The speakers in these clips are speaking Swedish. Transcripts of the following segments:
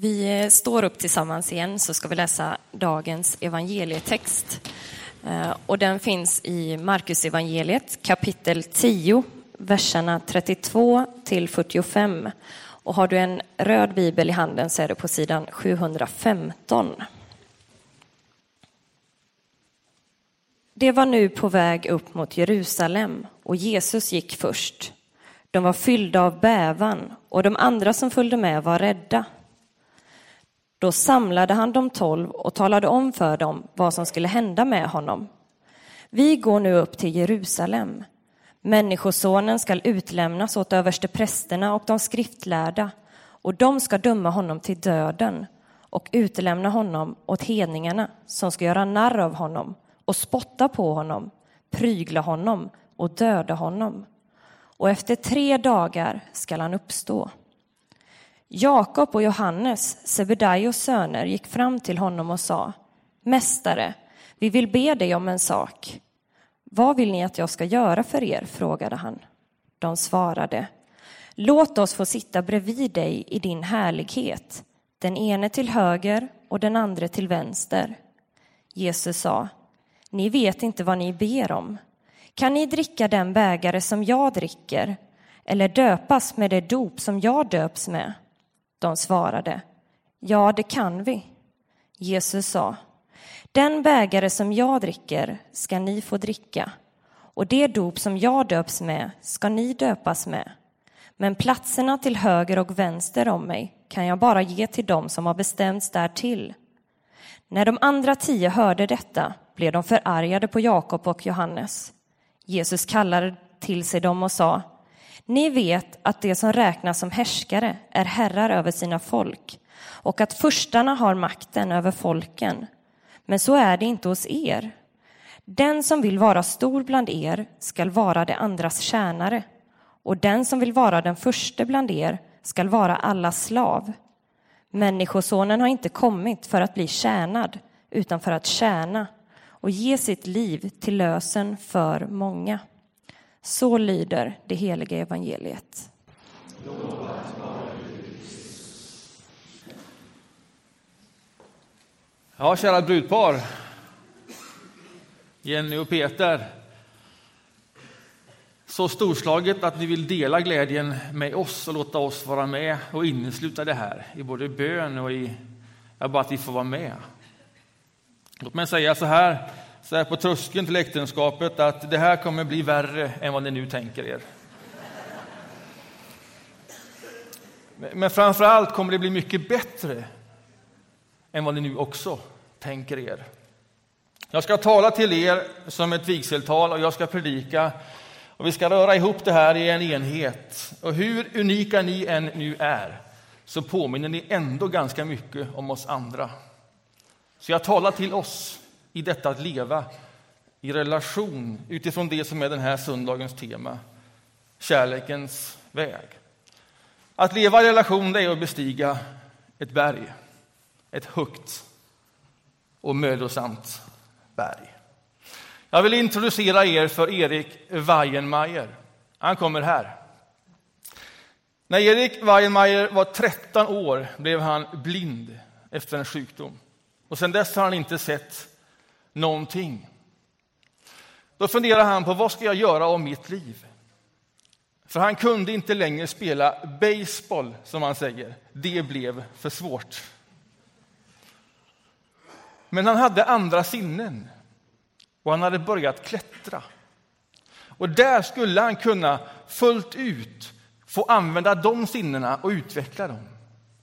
Vi eh, står upp tillsammans igen så ska vi läsa dagens evangelietext. Eh, och den finns i Markus evangeliet kapitel 10, verserna 32 till 45. Och har du en röd bibel i handen så är det på sidan 715. Det var nu på väg upp mot Jerusalem och Jesus gick först. De var fyllda av bävan och de andra som följde med var rädda. Då samlade han de tolv och talade om för dem vad som skulle hända med honom. Vi går nu upp till Jerusalem. Människosonen skall utlämnas åt översteprästerna och de skriftlärda och de ska döma honom till döden och utlämna honom åt hedningarna som ska göra narr av honom och spotta på honom, prygla honom och döda honom. Och efter tre dagar skall han uppstå. Jakob och Johannes, Sebedaios söner, gick fram till honom och sa Mästare, vi vill be dig om en sak. Vad vill ni att jag ska göra för er? frågade han. De svarade Låt oss få sitta bredvid dig i din härlighet, den ene till höger och den andra till vänster. Jesus sa Ni vet inte vad ni ber om. Kan ni dricka den bägare som jag dricker eller döpas med det dop som jag döps med? De svarade, ja, det kan vi. Jesus sa, den bägare som jag dricker ska ni få dricka och det dop som jag döps med ska ni döpas med. Men platserna till höger och vänster om mig kan jag bara ge till dem som har bestämts därtill. När de andra tio hörde detta blev de förargade på Jakob och Johannes. Jesus kallade till sig dem och sa ni vet att de som räknas som härskare är herrar över sina folk och att förstarna har makten över folken. Men så är det inte hos er. Den som vill vara stor bland er skall vara de andras tjänare och den som vill vara den förste bland er skall vara alla slav. Människosonen har inte kommit för att bli tjänad utan för att tjäna och ge sitt liv till lösen för många. Så lyder det heliga evangeliet. Ja, kära brudpar. Jenny och Peter. Så storslaget att ni vill dela glädjen med oss och låta oss vara med och innesluta det här i både bön och i ja, bara att vi får vara med. Låt mig säga så här så här på tröskeln till äktenskapet att det här kommer bli värre än vad ni nu tänker er. Men framför allt kommer det bli mycket bättre än vad ni nu också tänker er. Jag ska tala till er som ett vigseltal och jag ska predika och vi ska röra ihop det här i en enhet. Och hur unika ni än nu är så påminner ni ändå ganska mycket om oss andra. Så jag talar till oss i detta att leva i relation utifrån det som är den här söndagens tema, kärlekens väg. Att leva i relation det är att bestiga ett berg, ett högt och mödosamt berg. Jag vill introducera er för Erik Weihenmayer. Han kommer här. När Erik Weihenmayer var 13 år blev han blind efter en sjukdom. Och sedan dess har han inte sett någonting. Då funderar han på vad ska jag göra av mitt liv? För han kunde inte längre spela baseball, som han säger. Det blev för svårt. Men han hade andra sinnen och han hade börjat klättra. Och där skulle han kunna fullt ut få använda de sinnena och utveckla dem.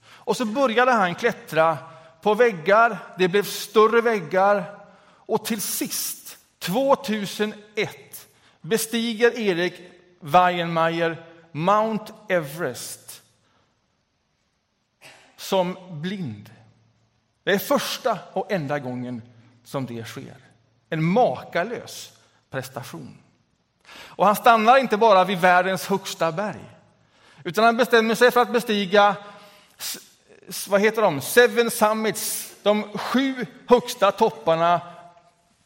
Och så började han klättra på väggar, det blev större väggar och till sist, 2001, bestiger Erik Weihenmayer Mount Everest som blind. Det är första och enda gången som det sker. En makalös prestation. Och han stannar inte bara vid världens högsta berg, utan han bestämmer sig för att bestiga vad heter de? Seven Summits, de sju högsta topparna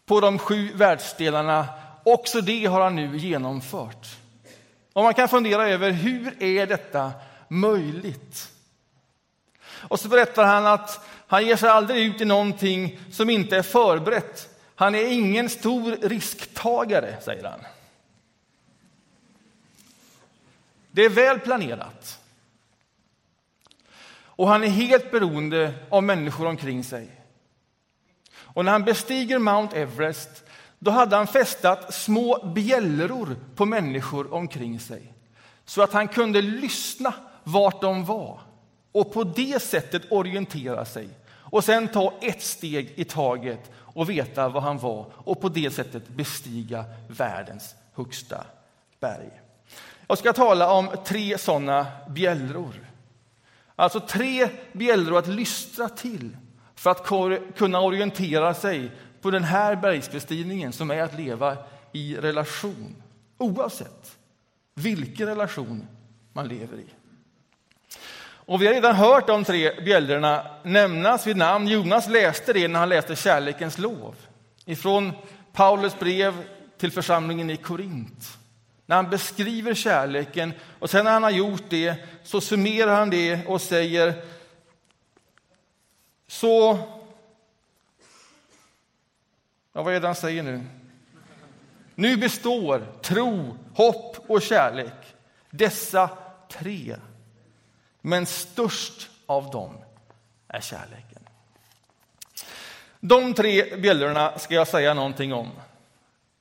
på de sju världsdelarna. Också det har han nu genomfört. Och man kan fundera över hur är detta möjligt? Och så berättar han att han ger sig aldrig ut i någonting som inte är förberett. Han är ingen stor risktagare, säger han. Det är väl planerat. Och han är helt beroende av människor omkring sig. Och när han bestiger Mount Everest då hade han fästat små bjällror på människor omkring sig så att han kunde lyssna vart de var och på det sättet orientera sig och sen ta ett steg i taget och veta var han var och på det sättet bestiga världens högsta berg. Jag ska tala om tre sådana bjällror. Alltså tre bjällror att lystra till för att kunna orientera sig på den här bergsbestigningen som är att leva i relation, oavsett vilken relation man lever i. Och vi har redan hört de tre bjällrorna nämnas vid namn. Jonas läste det när han läste Kärlekens lov ifrån Paulus brev till församlingen i Korint. När han beskriver kärleken och sen när han har gjort det så summerar han det och säger så Ja, vad är det han säger nu? Nu består tro, hopp och kärlek, dessa tre. Men störst av dem är kärleken. De tre bjällrorna ska jag säga någonting om.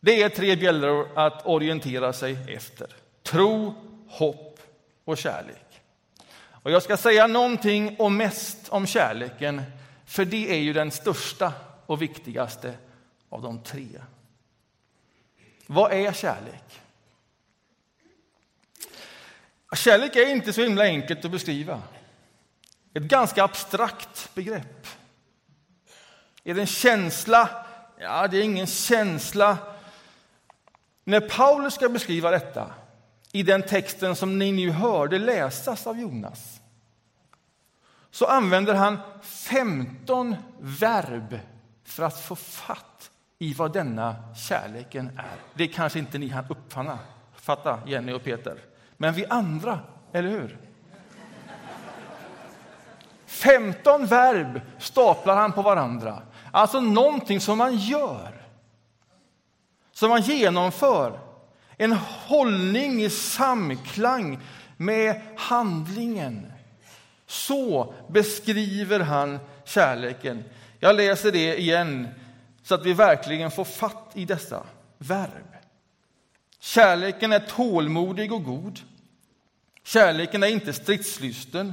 Det är tre bjällror att orientera sig efter. Tro, hopp och kärlek. Och jag ska säga någonting och mest om kärleken, för det är ju den största och viktigaste av de tre. Vad är kärlek? Kärlek är inte så himla enkelt att beskriva. Ett ganska abstrakt begrepp. Är det en känsla? Ja, det är ingen känsla. När Paulus ska beskriva detta i den texten som ni nu hörde läsas av Jonas så använder han 15 verb för att få fatt i vad denna kärleken är. Det kanske inte ni hann uppfatta, Jenny och Peter. Men vi andra, eller hur? 15 verb staplar han på varandra. Alltså någonting som man gör. Som man genomför. En hållning i samklang med handlingen. Så beskriver han kärleken. Jag läser det igen så att vi verkligen får fatt i dessa verb. Kärleken är tålmodig och god. Kärleken är inte stridslysten,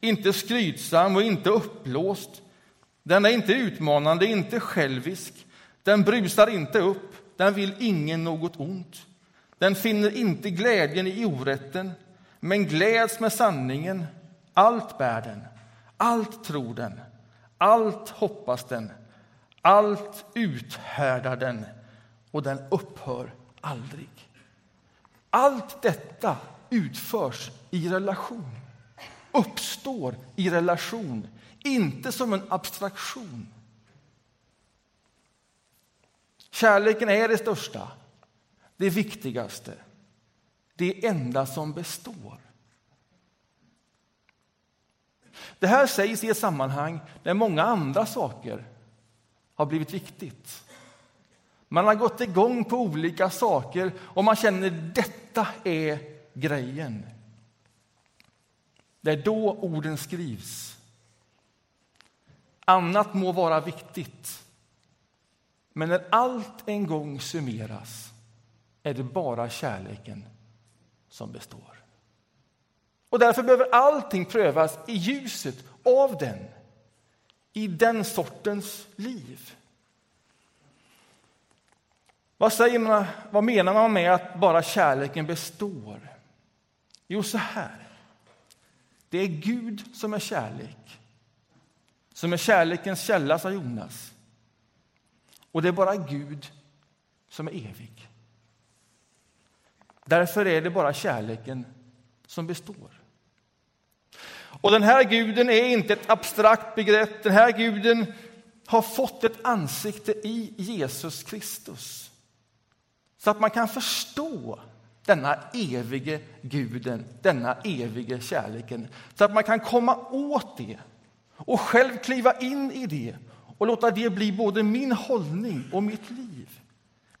inte skrytsam och inte uppblåst. Den är inte utmanande, inte självisk. Den brusar inte upp, den vill ingen något ont. Den finner inte glädjen i orätten, men gläds med sanningen. Allt bär den, allt tror den, allt hoppas den, allt uthärdar den och den upphör aldrig. Allt detta utförs i relation, uppstår i relation, inte som en abstraktion. Kärleken är det största, det viktigaste, det enda som består. Det här sägs i ett sammanhang där många andra saker har blivit viktigt. Man har gått igång på olika saker och man känner att detta är grejen. Det är då orden skrivs. Annat må vara viktigt. Men när allt en gång summeras är det bara kärleken som består. Och därför behöver allting prövas i ljuset av den i den sortens liv. Vad, säger man, vad menar man med att bara kärleken består? Jo, så här. Det är Gud som är kärlek, som är kärlekens källa, sa Jonas. Och det är bara Gud som är evig. Därför är det bara kärleken som består. Och den här guden är inte ett abstrakt begrepp. Den här guden har fått ett ansikte i Jesus Kristus. Så att man kan förstå denna evige guden, denna evige kärleken. Så att man kan komma åt det och själv kliva in i det och låta det bli både min hållning och mitt liv.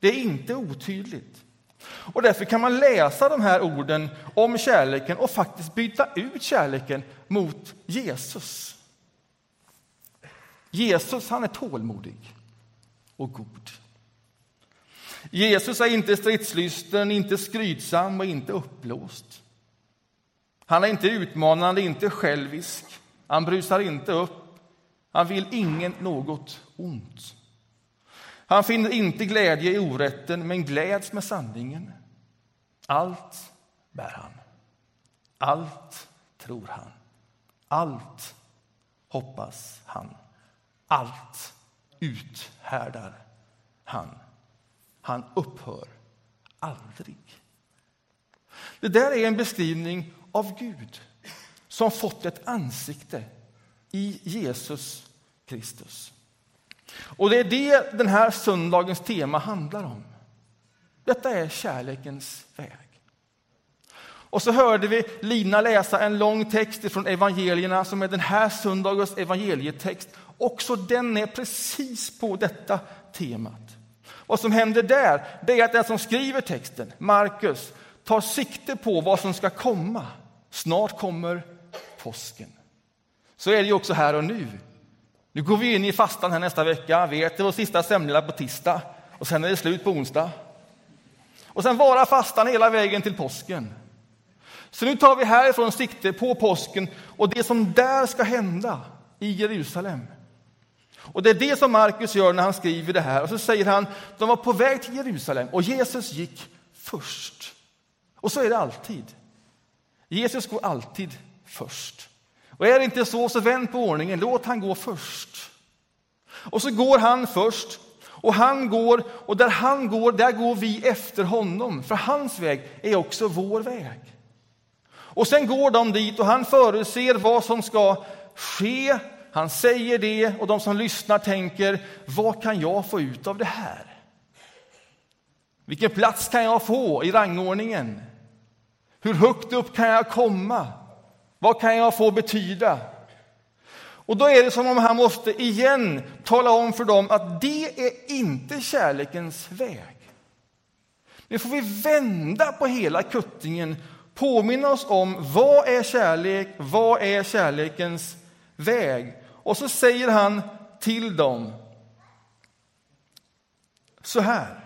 Det är inte otydligt. Och därför kan man läsa de här orden om kärleken och faktiskt byta ut kärleken mot Jesus. Jesus han är tålmodig och god. Jesus är inte stridslysten, inte skrytsam och inte uppblåst. Han är inte utmanande, inte självisk. Han brusar inte upp. Han vill ingen något ont. Han finner inte glädje i orätten, men gläds med sanningen. Allt bär han. Allt tror han. Allt hoppas han. Allt uthärdar han. Han upphör aldrig. Det där är en beskrivning av Gud som fått ett ansikte i Jesus Kristus. Och det är det den här söndagens tema handlar om. Detta är kärlekens väg. Och så hörde vi Lina läsa en lång text från evangelierna som är den här söndagens evangelietext. Också den är precis på detta temat. Vad som händer där det är att den som skriver texten, Markus, tar sikte på vad som ska komma. Snart kommer påsken. Så är det också här och nu. Nu går vi in i fastan här nästa vecka. Vet det var sista semlorna på tisdag och sen är det slut på onsdag. Och sen vara fastan hela vägen till påsken. Så nu tar vi härifrån sikte på påsken och det som där ska hända i Jerusalem. Och det är det som Markus gör när han skriver det här. Och så säger han, de var på väg till Jerusalem och Jesus gick först. Och så är det alltid. Jesus går alltid först. Och är det inte så, så vänd på ordningen. Låt han gå först. Och så går han först. Och han går, och där han går, där går vi efter honom. För hans väg är också vår väg. Och sen går de dit och han förutser vad som ska ske. Han säger det och de som lyssnar tänker, vad kan jag få ut av det här? Vilken plats kan jag få i rangordningen? Hur högt upp kan jag komma? Vad kan jag få betyda? Och då är det som om han måste igen tala om för dem att det är inte kärlekens väg. Nu får vi vända på hela kuttingen, påminna oss om vad är kärlek, vad är kärlekens väg? Och så säger han till dem så här.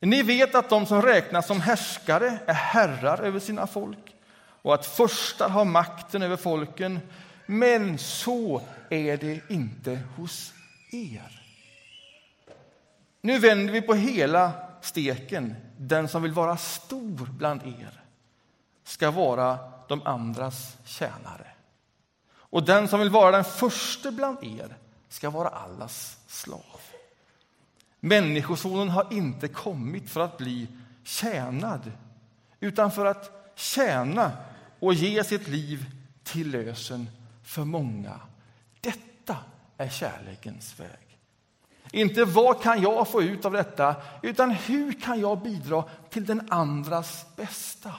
Ni vet att de som räknas som härskare är herrar över sina folk och att första har makten över folken. Men så är det inte hos er. Nu vänder vi på hela steken. Den som vill vara stor bland er ska vara de andras tjänare. Och den som vill vara den första bland er ska vara allas slav. Människosonen har inte kommit för att bli tjänad utan för att tjäna och ge sitt liv till lösen för många. Detta är kärlekens väg. Inte vad kan jag få ut av detta, utan hur kan jag bidra till den andras bästa?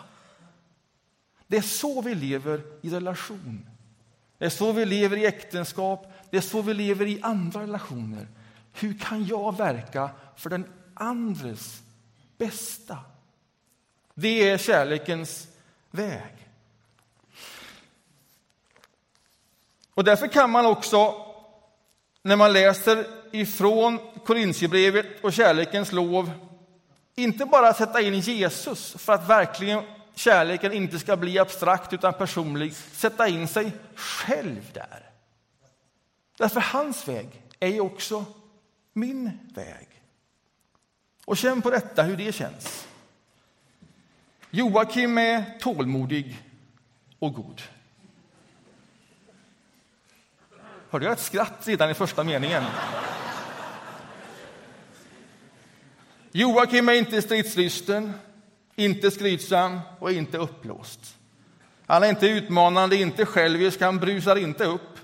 Det är så vi lever i relation. Det är så vi lever i äktenskap, det är så vi lever i andra relationer. Hur kan jag verka för den andres bästa? Det är kärlekens väg. Och därför kan man också, när man läser ifrån Korintierbrevet och kärlekens lov, inte bara sätta in Jesus för att verkligen kärleken inte ska bli abstrakt utan personlig, sätta in sig själv där. Därför hans väg är ju också min väg. Och känn på detta, hur det känns. Joakim är tålmodig och god. Hörde jag ett skratt redan i första meningen? Joakim är inte stridslysten, inte skrytsam och inte uppblåst. Han är inte utmanande, inte självisk, han brusar inte upp.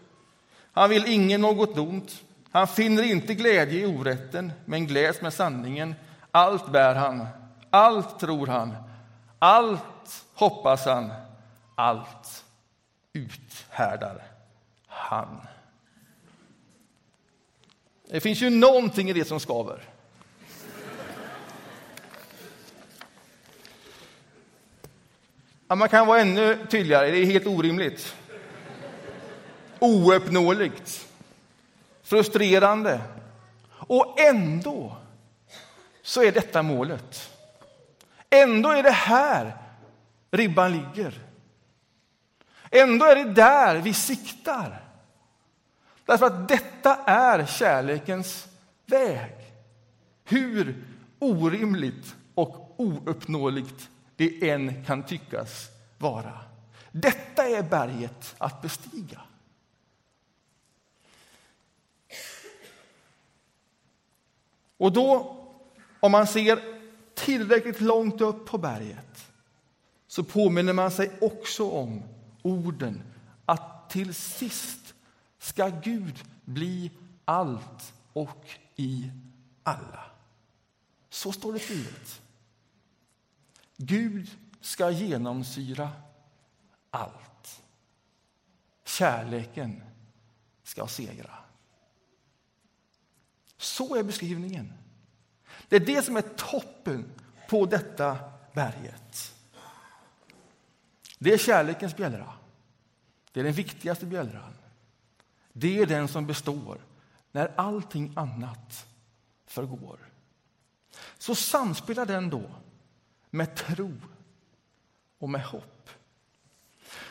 Han vill ingen något ont. Han finner inte glädje i orätten, men gläds med sanningen. Allt bär han, allt tror han, allt hoppas han, allt uthärdar han. Det finns ju någonting i det som skaver. Ja, man kan vara ännu tydligare, det är helt orimligt. Ouppnåeligt. Frustrerande. Och ändå så är detta målet. Ändå är det här ribban ligger. Ändå är det där vi siktar. Därför att detta är kärlekens väg. Hur orimligt och ouppnåeligt det än kan tyckas vara. Detta är berget att bestiga. Och då, om man ser tillräckligt långt upp på berget så påminner man sig också om orden att till sist ska Gud bli allt och i alla. Så står det skrivet. Gud ska genomsyra allt. Kärleken ska segra. Så är beskrivningen. Det är det som är toppen på detta berget. Det är kärlekens bjällra. Det är den viktigaste bjällran. Det är den som består när allting annat förgår. Så samspelar den då med tro och med hopp.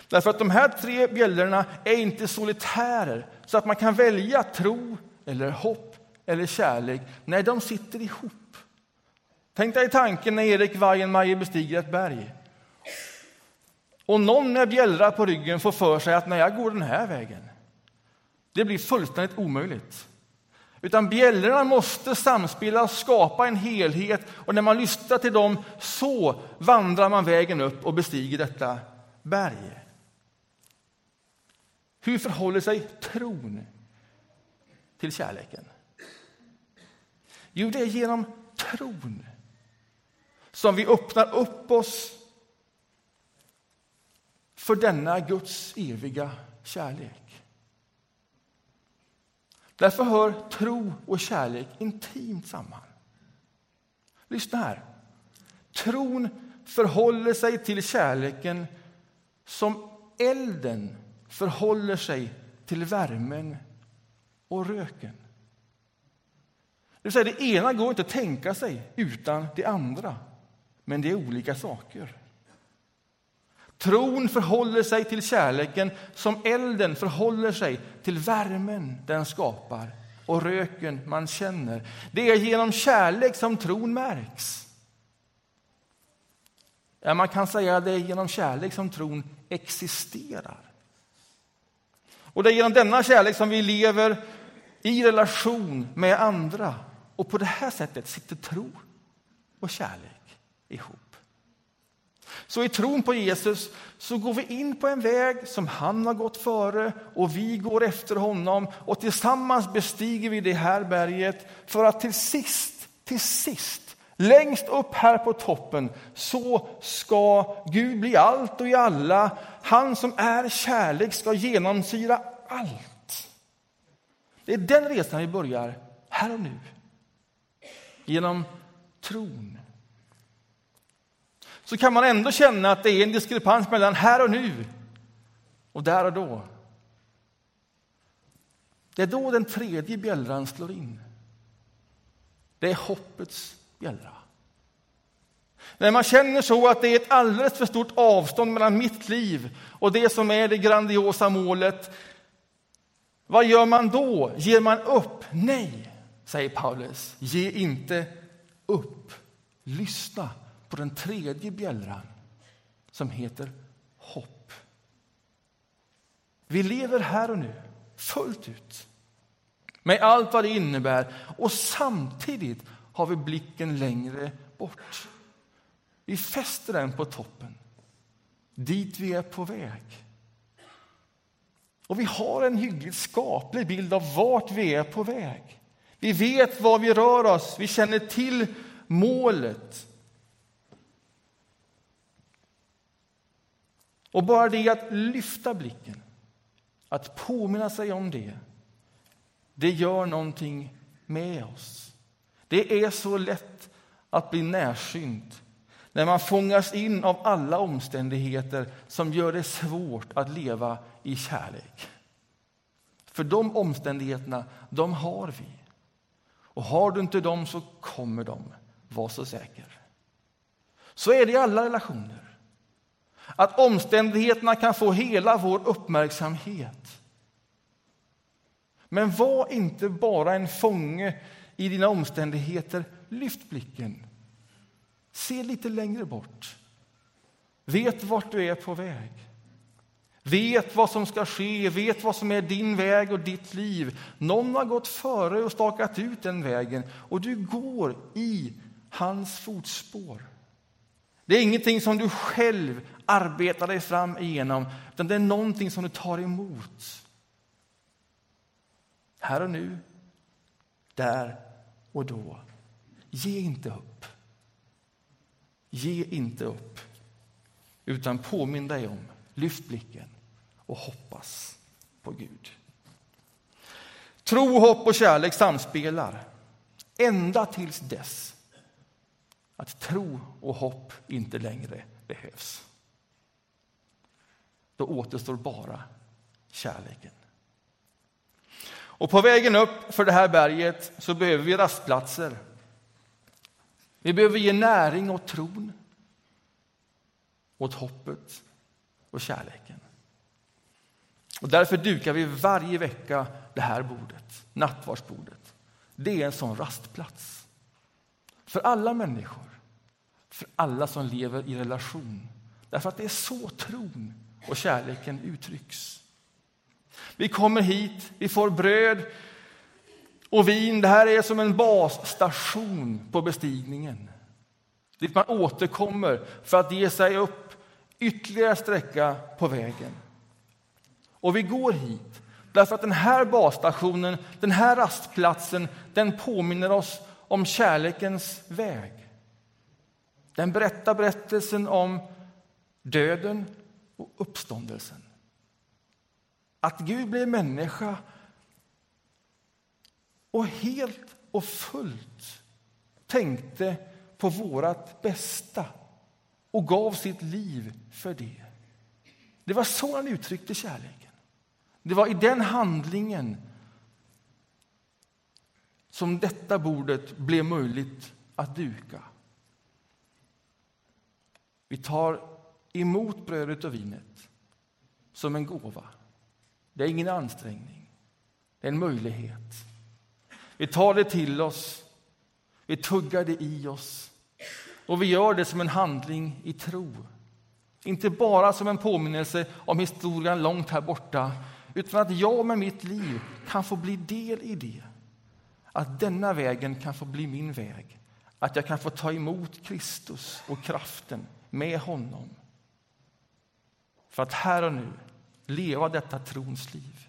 Därför att de här tre bjällrorna är inte solitärer så att man kan välja tro eller hopp eller kärlek. Nej, de sitter ihop. Tänk dig tanken när Erik Weihenmayer bestiger ett berg. Och någon med bjällra på ryggen får för sig att när jag går den här vägen, det blir fullständigt omöjligt. Utan bjällrorna måste samspela och skapa en helhet. Och när man lyssnar till dem, så vandrar man vägen upp och bestiger detta berg. Hur förhåller sig tron till kärleken? Jo, det är genom tron som vi öppnar upp oss för denna Guds eviga kärlek. Därför hör tro och kärlek intimt samman. Lyssna här. Tron förhåller sig till kärleken som elden förhåller sig till värmen och röken. Det, vill säga, det ena går inte att tänka sig utan det andra, men det är olika saker. Tron förhåller sig till kärleken som elden förhåller sig till värmen den skapar och röken man känner. Det är genom kärlek som tron märks. Ja, man kan säga att det är genom kärlek som tron existerar. Och det är genom denna kärlek som vi lever i relation med andra. Och på det här sättet sitter tro och kärlek ihop. Så i tron på Jesus så går vi in på en väg som han har gått före och vi går efter honom och tillsammans bestiger vi det här berget för att till sist, till sist, längst upp här på toppen så ska Gud bli allt och i alla. Han som är kärlek ska genomsyra allt. Det är den resan vi börjar här och nu. Genom tron så kan man ändå känna att det är en diskrepans mellan här och nu och där och då. Det är då den tredje bjällran slår in. Det är hoppets bjällra. När man känner så att det är ett alldeles för stort avstånd mellan mitt liv och det som är det grandiosa målet. Vad gör man då? Ger man upp? Nej, säger Paulus. Ge inte upp. Lyssna på den tredje bjällran som heter hopp. Vi lever här och nu, fullt ut med allt vad det innebär och samtidigt har vi blicken längre bort. Vi fäster den på toppen, dit vi är på väg. Och vi har en hyggligt skaplig bild av vart vi är på väg. Vi vet var vi rör oss, vi känner till målet. Och bara det att lyfta blicken, att påminna sig om det, det gör någonting med oss. Det är så lätt att bli närsynt när man fångas in av alla omständigheter som gör det svårt att leva i kärlek. För de omständigheterna, de har vi. Och har du inte dem så kommer de, var så säker. Så är det i alla relationer. Att omständigheterna kan få hela vår uppmärksamhet. Men var inte bara en fånge i dina omständigheter. Lyft blicken. Se lite längre bort. Vet vart du är på väg. Vet vad som ska ske, vet vad som är din väg och ditt liv. Någon har gått före och stakat ut den vägen och du går i hans fotspår. Det är ingenting som du själv arbetar dig fram igenom, utan det är någonting som du tar emot. Här och nu, där och då. Ge inte upp. Ge inte upp, utan påminn dig om, lyft blicken och hoppas på Gud. Tro, hopp och kärlek samspelar ända tills dess att tro och hopp inte längre behövs. Då återstår bara kärleken. Och på vägen upp för det här berget så behöver vi rastplatser. Vi behöver ge näring åt tron, åt hoppet och kärleken. Och därför dukar vi varje vecka det här bordet, nattvardsbordet. Det är en sån rastplats. För alla människor, för alla som lever i relation. Därför att det är så tron och kärleken uttrycks. Vi kommer hit, vi får bröd och vin. Det här är som en basstation på bestigningen. Dit man återkommer för att ge sig upp ytterligare sträcka på vägen. Och vi går hit därför att den här basstationen, den här rastplatsen, den påminner oss om kärlekens väg. Den berättar berättelsen om döden och uppståndelsen. Att Gud blev människa och helt och fullt tänkte på vårt bästa och gav sitt liv för det. Det var så han uttryckte kärlek. Det var i den handlingen som detta bordet blev möjligt att duka. Vi tar emot brödet och vinet som en gåva. Det är ingen ansträngning, det är en möjlighet. Vi tar det till oss, vi tuggar det i oss och vi gör det som en handling i tro. Inte bara som en påminnelse om historien långt här borta utan att jag med mitt liv kan få bli del i det. Att denna vägen kan få bli min väg. Att jag kan få ta emot Kristus och kraften med honom. För att här och nu leva detta trons liv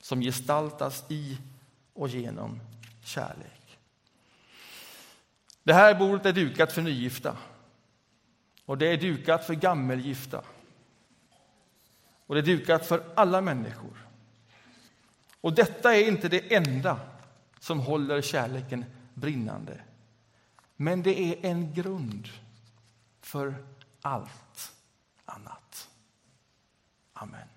som gestaltas i och genom kärlek. Det här bordet är dukat för nygifta och det är dukat för gammelgifta. Och det är dukat för alla människor. Och detta är inte det enda som håller kärleken brinnande. Men det är en grund för allt annat. Amen.